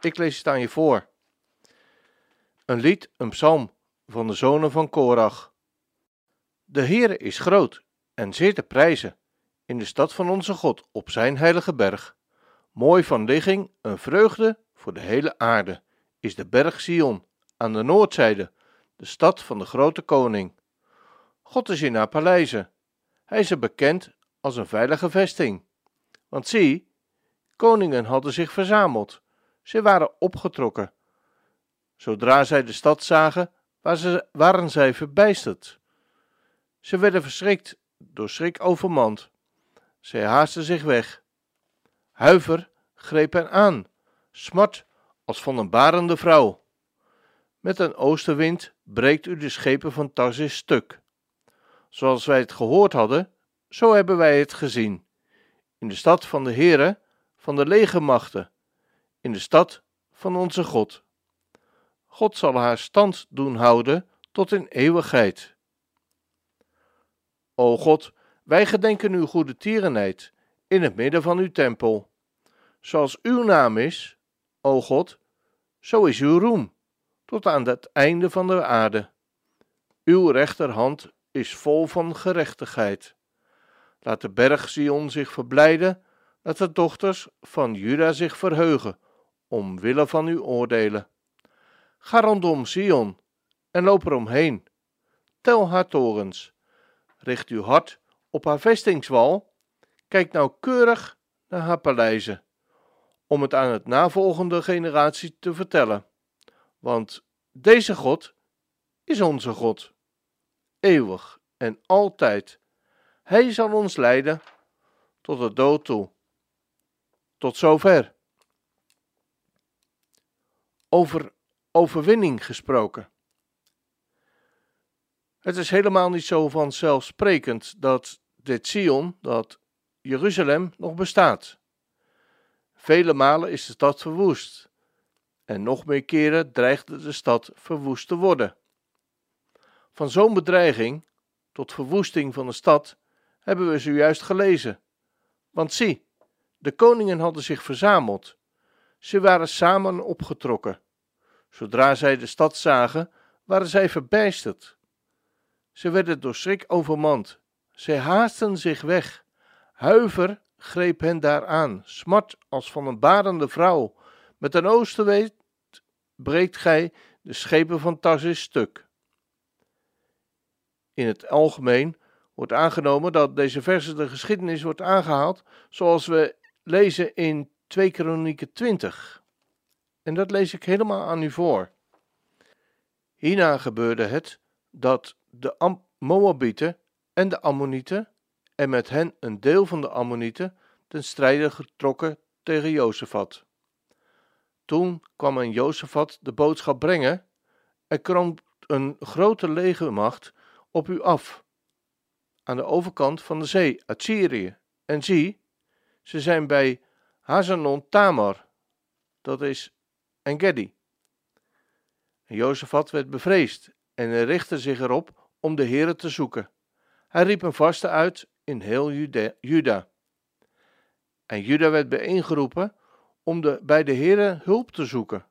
Ik lees het aan je voor. Een lied, een psalm van de zonen van Korach. De Heere is groot en zeer te prijzen in de stad van onze God op zijn heilige berg. Mooi van ligging, een vreugde voor de hele aarde, is de berg Sion aan de noordzijde, de stad van de grote koning. God is in haar paleizen. Hij is er bekend als een veilige vesting. Want zie, koningen hadden zich verzameld. Ze waren opgetrokken. Zodra zij de stad zagen, waren zij verbijsterd. Ze werden verschrikt, door schrik overmand. Zij haasten zich weg. Huiver greep hen aan, smart als van een barende vrouw. Met een oostenwind breekt u de schepen van Tarsis stuk. Zoals wij het gehoord hadden, zo hebben wij het gezien. In de stad van de Heere, van de legermachten, in de stad van onze God. God zal haar stand doen houden tot in eeuwigheid. O God, wij gedenken uw goede tierenheid in het midden van uw tempel. Zoals uw naam is, o God, zo is uw roem, tot aan het einde van de aarde. Uw rechterhand is vol van gerechtigheid. Laat de berg Sion zich verblijden, laat de dochters van Juda zich verheugen, omwille van uw oordelen. Ga rondom Sion en loop eromheen. Tel haar torens. Richt uw hart op haar vestingswal. Kijk nauwkeurig naar haar paleizen, om het aan het navolgende generatie te vertellen. Want deze God is onze God, eeuwig en altijd. Hij zal ons leiden tot de dood toe. Tot zover. Over overwinning gesproken. Het is helemaal niet zo vanzelfsprekend dat dit Sion, dat Jeruzalem, nog bestaat. Vele malen is de stad verwoest, en nog meer keren dreigde de stad verwoest te worden. Van zo'n bedreiging tot verwoesting van de stad hebben we zojuist gelezen. Want zie, de koningen hadden zich verzameld. Ze waren samen opgetrokken. Zodra zij de stad zagen, waren zij verbijsterd. Ze werden door schrik overmand. Zij haasten zich weg. Huiver greep hen daaraan, smart als van een barende vrouw. Met een oostenwind breekt gij de schepen van Tarsis stuk. In het algemeen wordt aangenomen dat deze verse de geschiedenis wordt aangehaald zoals we lezen in 2 Kronieken 20. En dat lees ik helemaal aan u voor. Hierna gebeurde het dat de Moabieten en de Ammonieten en met hen een deel van de Ammonieten ten strijde getrokken tegen Jozefat. Toen kwam een Jozefat de boodschap brengen: er kwam een grote legermacht op u af, aan de overkant van de zee, uit Syrië. En zie, ze zijn bij Hazanon Tamar, dat is Engedi. En Jozefat werd bevreesd en richtte zich erop om de Heere te zoeken. Hij riep een vaste uit in heel Juda. En Juda werd bijeengeroepen om de, bij de Heere hulp te zoeken.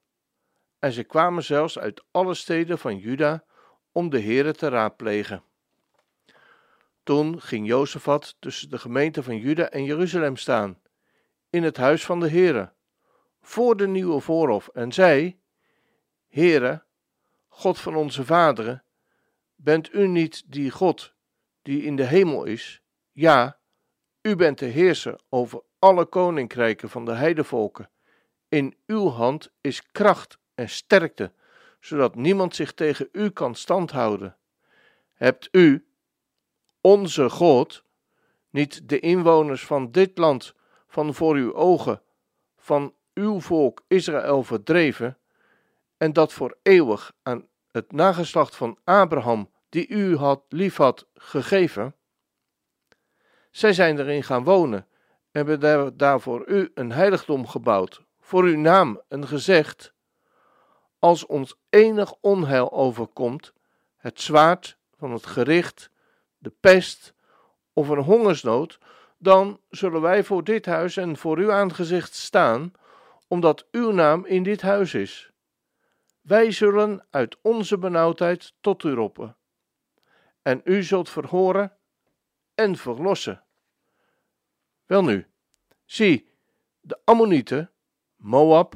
En ze kwamen zelfs uit alle steden van Juda om de Heere te raadplegen. Toen ging Jozefat tussen de gemeente van Juda en Jeruzalem staan, in het huis van de Heere, voor de nieuwe voorhof, en zei: Heere, God van onze vaderen, bent u niet die God die in de hemel is? Ja, u bent de heerser over alle koninkrijken van de heidevolken. In uw hand is kracht en sterkte, zodat niemand zich tegen u kan standhouden. Hebt u, onze God, niet de inwoners van dit land van voor uw ogen, van uw volk Israël verdreven en dat voor eeuwig aan het nageslacht van Abraham, die u had liefhad, gegeven? Zij zijn erin gaan wonen en hebben daar voor u een heiligdom gebouwd, voor uw naam en gezegd: Als ons enig onheil overkomt, het zwaard van het gericht, de pest of een hongersnood, dan zullen wij voor dit huis en voor uw aangezicht staan, omdat uw naam in dit huis is. Wij zullen uit onze benauwdheid tot u roepen, en u zult verhoren en verlossen. Welnu, zie, de Ammonieten, Moab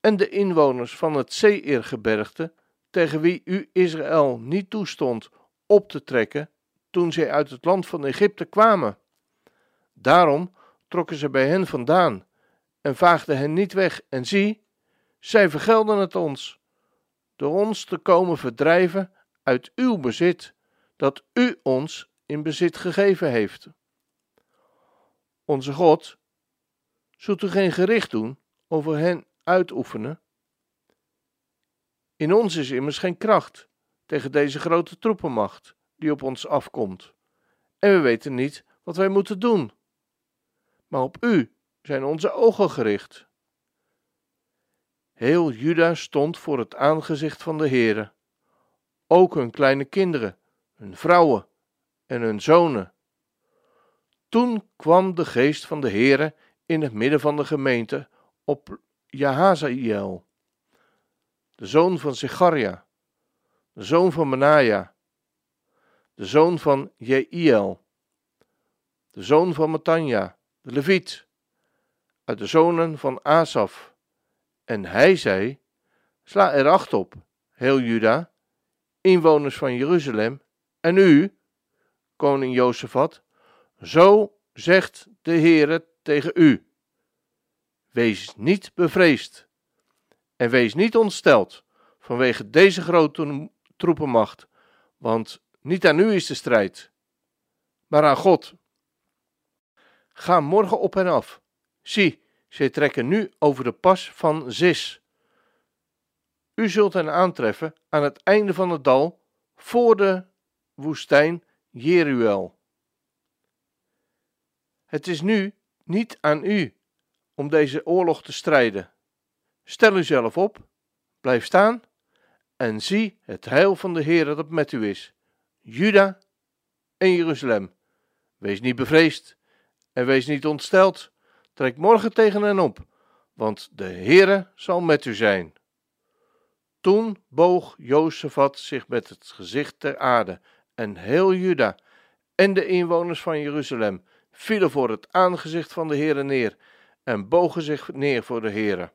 en de inwoners van het Seirgebergte, tegen wie u Israël niet toestond op te trekken toen zij uit het land van Egypte kwamen. Daarom trokken ze bij hen vandaan en vaagden hen niet weg. En zie, zij vergelden het ons, door ons te komen verdrijven uit uw bezit, dat u ons in bezit gegeven heeft. Onze God, zult u geen gericht doen over hen uitoefenen? In ons is immers geen kracht tegen deze grote troepenmacht die op ons afkomt, en we weten niet wat wij moeten doen. Maar op u zijn onze ogen gericht. Heel Juda stond voor het aangezicht van de Heere, ook hun kleine kinderen, hun vrouwen en hun zonen. Toen kwam de geest van de Heere in het midden van de gemeente op Jahaziel, de zoon van Zecharia, de zoon van Benaja, de zoon van Jeiel, de zoon van Matanja, de Leviet, uit de zonen van Asaf. En hij zei: Sla er acht op, heel Juda, inwoners van Jeruzalem, en u, koning Jozefat, zo zegt de Heere tegen u: Wees niet bevreesd en wees niet ontsteld vanwege deze grote troepenmacht, want niet aan u is de strijd, maar aan God. Ga morgen op en af. Zie, zij trekken nu over de pas van Zis. U zult hen aantreffen aan het einde van het dal, voor de woestijn Jeruel. Het is nu niet aan u om deze oorlog te strijden. Stel uzelf op, blijf staan en zie het heil van de Heer dat met u is, Juda en Jeruzalem. Wees niet bevreesd en wees niet ontsteld. Trek morgen tegen hen op, want de Heere zal met u zijn. Toen boog Jozefat zich met het gezicht ter aarde, en heel Juda en de inwoners van Jeruzalem vielen voor het aangezicht van de Heere neer en bogen zich neer voor de Heere.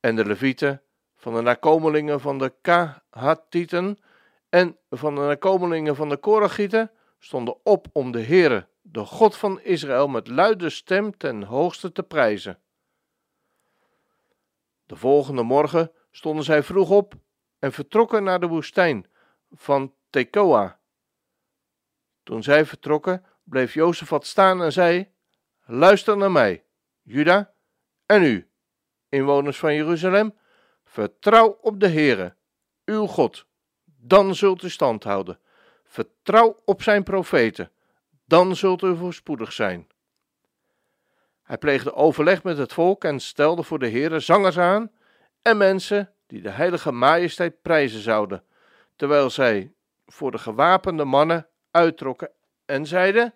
En de Levieten van de nakomelingen van de Kahatieten en van de nakomelingen van de Koragieten stonden op om de Heere, de God van Israël, met luide stem ten hoogste te prijzen. De volgende morgen stonden zij vroeg op en vertrokken naar de woestijn van Tekoa. Toen zij vertrokken, bleef Jozefat staan en zei: Luister naar mij, Juda en u, inwoners van Jeruzalem, vertrouw op de Heere, uw God, dan zult u stand houden. Vertrouw op zijn profeten, dan zult u voorspoedig zijn. Hij pleegde overleg met het volk en stelde voor de Heere zangers aan en mensen die de heilige majesteit prijzen zouden, terwijl zij voor de gewapende mannen uittrokken en zeiden: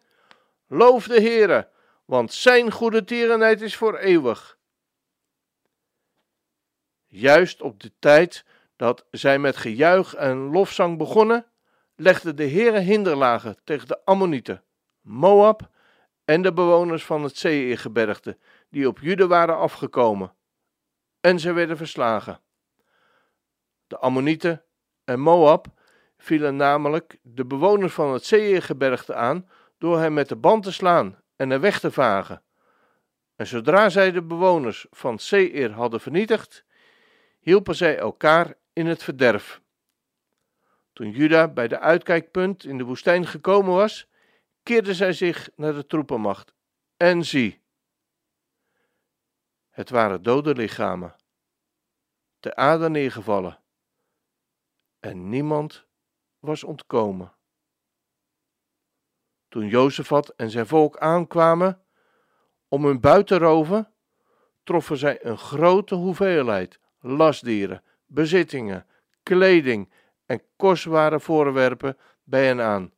Loof de Heere, want zijn goede tierenheid is voor eeuwig. Juist op de tijd dat zij met gejuich en lofzang begonnen, legde de Heere hinderlagen tegen de Ammonieten, Moab en de bewoners van het Seirgebergte, die op Jude waren afgekomen. En ze werden verslagen. De Ammonieten en Moab vielen namelijk de bewoners van het Seirgebergte aan door hen met de band te slaan en er weg te vagen. En zodra zij de bewoners van Seir hadden vernietigd, hielpen zij elkaar in het verderf. Toen Juda bij de uitkijkpunt in de woestijn gekomen was, keerde zij zich naar de troepenmacht. En zie, Het waren dode lichamen, te aarde neergevallen, en niemand was ontkomen. Toen Jozefat en zijn volk aankwamen om hun buit te roven, troffen zij een grote hoeveelheid lastdieren, bezittingen, kleding en kostbare voorwerpen bij hen aan.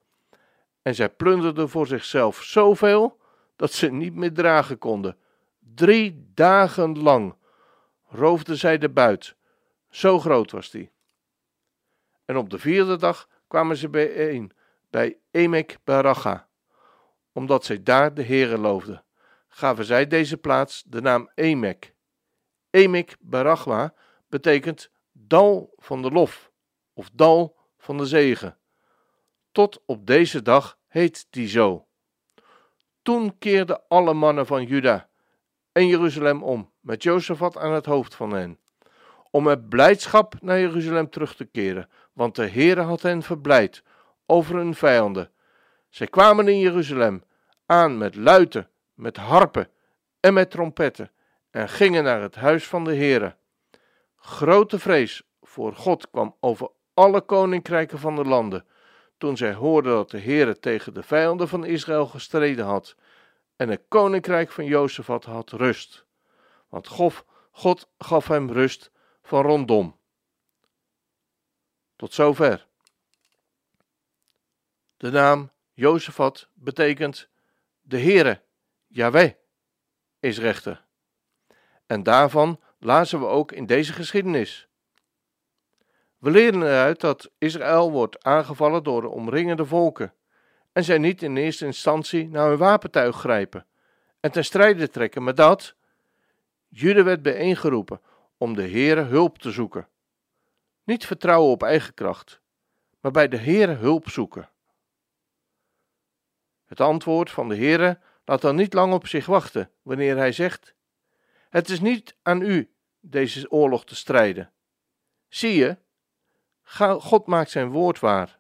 En zij plunderden voor zichzelf zoveel dat ze niet meer dragen konden. Drie dagen lang roofden zij de buit, zo groot was die. En op de vierde dag kwamen ze bijeen bij Emek Baracha, omdat zij daar de Heere loofden. Gaven zij deze plaats de naam Emek. Emek Barachwa betekent dal van de lof of dal van de zegen. Tot op deze dag heet die zo. Toen keerden alle mannen van Juda en Jeruzalem om, met Jozefat aan het hoofd van hen, om met blijdschap naar Jeruzalem terug te keren, want de Heere had hen verblijd over hun vijanden. Zij kwamen in Jeruzalem aan met luiten, met harpen en met trompetten en gingen naar het huis van de Heere. Grote vrees voor God kwam over alle koninkrijken van de landen, toen zij hoorden dat de Heere tegen de vijanden van Israël gestreden had, en het koninkrijk van Jozefat had rust. Want God, gaf hem rust van rondom. Tot zover. De naam Jozefat betekent de Heere, Yahweh, is rechter. En daarvan lazen we ook in deze geschiedenis. We leren eruit dat Israël wordt aangevallen door de omringende volken en zij niet in eerste instantie naar hun wapentuig grijpen en ten strijde trekken, maar dat Jude werd bijeengeroepen om de Heere hulp te zoeken. Niet vertrouwen op eigen kracht, maar bij de Heere hulp zoeken. Het antwoord van de Heere laat dan niet lang op zich wachten wanneer hij zegt: Het is niet aan u deze oorlog te strijden. Zie je, God maakt zijn woord waar.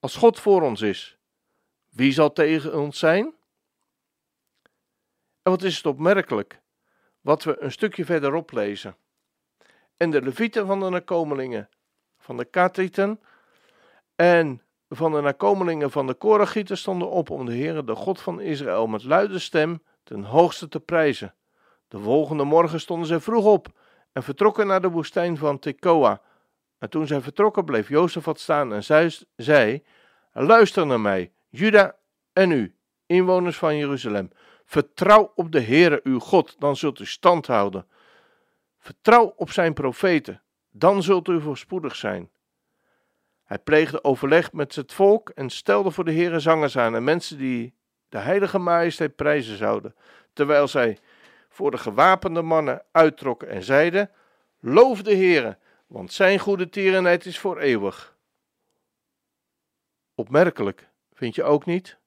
Als God voor ons is, wie zal tegen ons zijn? En wat is het opmerkelijk, wat we een stukje verderop lezen. En de levieten van de nakomelingen van de Katrieten en van de nakomelingen van de Koragieten stonden op om de Heere, de God van Israël, met luide stem ten hoogste te prijzen. De volgende morgen stonden zij vroeg op en vertrokken naar de woestijn van Tekoa. En toen zij vertrokken, bleef Jozefat staan en zei: Luister naar mij, Juda en u, inwoners van Jeruzalem. Vertrouw op de Heere uw God, dan zult u stand houden. Vertrouw op zijn profeten, dan zult u voorspoedig zijn. Hij pleegde overleg met het volk en stelde voor de Heere zangers aan en mensen die de heilige majesteit prijzen zouden, terwijl zij voor de gewapende mannen uittrokken en zeiden: Loof de Heere, want zijn goede tierenheid is voor eeuwig. Opmerkelijk, vind je ook niet?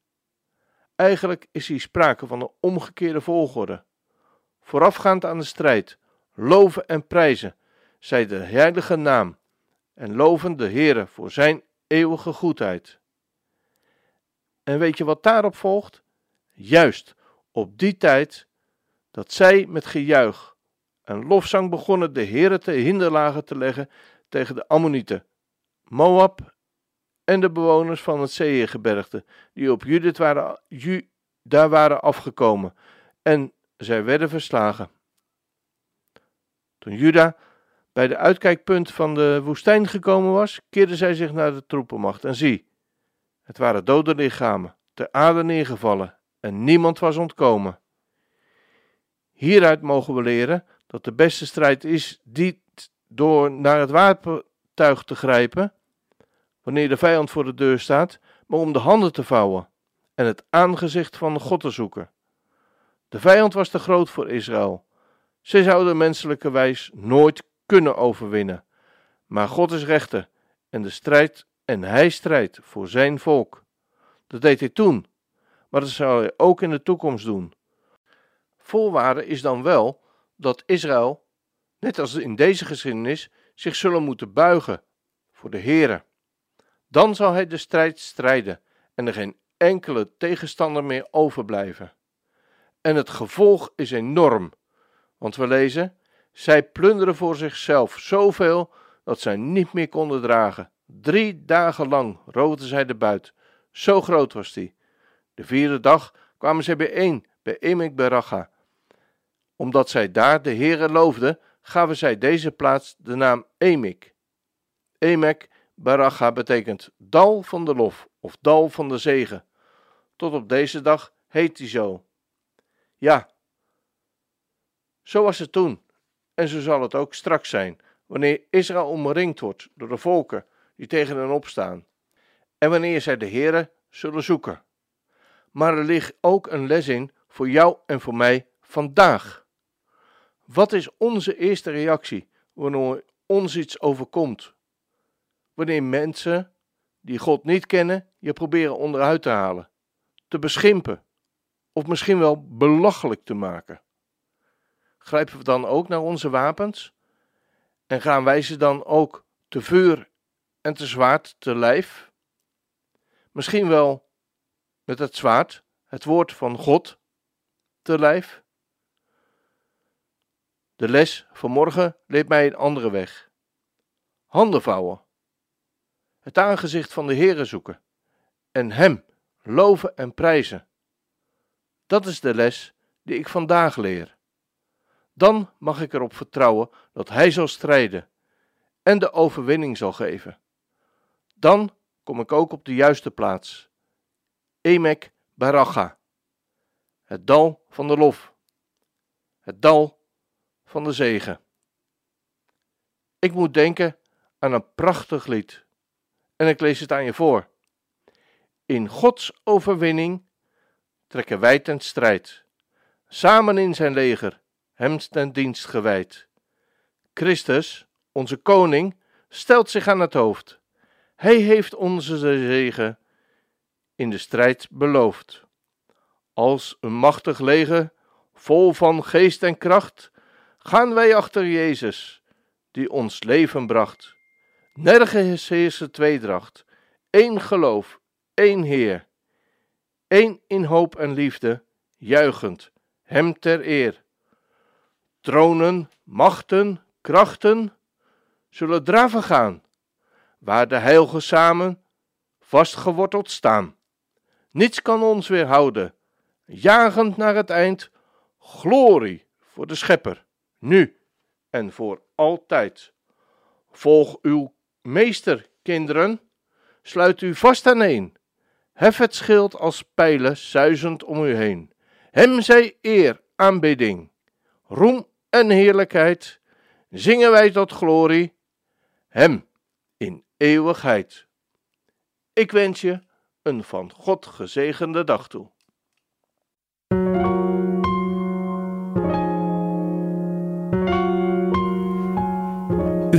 Eigenlijk is hier sprake van een omgekeerde volgorde. Voorafgaand aan de strijd, loven en prijzen, zij de heilige naam en loven de Heere voor zijn eeuwige goedheid. En weet je wat daarop volgt? Juist op die tijd dat zij met gejuich en lofzang begonnen de Heere te hinderlagen te leggen tegen de Ammonieten, Moab en de bewoners van het Zeegebergte, die op Judith waren, daar waren afgekomen, en zij werden verslagen. Toen Juda bij de uitkijkpunt van de woestijn gekomen was, keerde zij zich naar de troepenmacht en zie, het waren dode lichamen, ter aarde neergevallen, en niemand was ontkomen. Hieruit mogen we leren dat de beste strijd is niet door naar het wapentuig te grijpen, wanneer de vijand voor de deur staat, maar om de handen te vouwen en het aangezicht van God te zoeken. De vijand was te groot voor Israël. Zij zouden menselijke wijs nooit kunnen overwinnen. Maar God is rechter en de strijd en hij strijdt voor zijn volk. Dat deed hij toen, maar dat zal hij ook in de toekomst doen. Voorwaarde is dan wel dat Israël, net als in deze geschiedenis, zich zullen moeten buigen voor de Here. Dan zal hij de strijd strijden en er geen enkele tegenstander meer overblijven. En het gevolg is enorm, Want we lezen: Zij plunderen voor zichzelf zoveel dat zij niet meer konden dragen. Drie dagen lang roofden zij de buit. Zo groot was die. De vierde dag kwamen zij bijeen bij Emek Beracha. Omdat zij daar de Heere loofden, gaven zij deze plaats de naam Emek. Emek Baracha betekent dal van de lof of dal van de zegen. Tot op deze dag heet hij zo. Ja, zo was het toen en zo zal het ook straks zijn, wanneer Israël omringd wordt door de volken die tegen hen opstaan, en wanneer zij de Heere zullen zoeken. Maar er ligt ook een les in voor jou en voor mij vandaag. Wat is onze eerste reactie wanneer ons iets overkomt? Wanneer mensen die God niet kennen je proberen onderuit te halen, te beschimpen of misschien wel belachelijk te maken. Grijpen we dan ook naar onze wapens? En gaan wij ze dan ook te vuur en te zwaard te lijf? Misschien wel met het zwaard, het woord van God, te lijf? De les van morgen leert mij een andere weg. Handen vouwen. Het aangezicht van de Heere zoeken. En Hem loven en prijzen. Dat is de les die ik vandaag leer. Dan mag ik erop vertrouwen dat Hij zal strijden en de overwinning zal geven. Dan kom ik ook op de juiste plaats. Emek Baracha, het dal van de lof, het dal van de zegen. Ik moet denken aan een prachtig lied en ik lees het aan je voor. In Gods overwinning trekken wij ten strijd, samen in zijn leger, hem ten dienst gewijd. Christus, onze koning, stelt zich aan het hoofd. Hij heeft onze zegen in de strijd beloofd. Als een machtig leger, vol van geest en kracht, gaan wij achter Jezus, die ons leven bracht. Nergens heerst tweedracht, één geloof, één Heer, één in hoop en liefde, juichend, Hem ter eer. Tronen, machten, krachten zullen draven gaan, waar de heiligen samen vastgeworteld staan. Niets kan ons weerhouden, jagend naar het eind, glorie voor de Schepper, nu en voor altijd. Volg uw meester, kinderen, sluit u vast aaneen. Hef het schild als pijlen zuizend om u heen. Hem zij eer, aanbidding, roem en heerlijkheid. Zingen wij tot glorie, hem in eeuwigheid. Ik wens je een van God gezegende dag toe.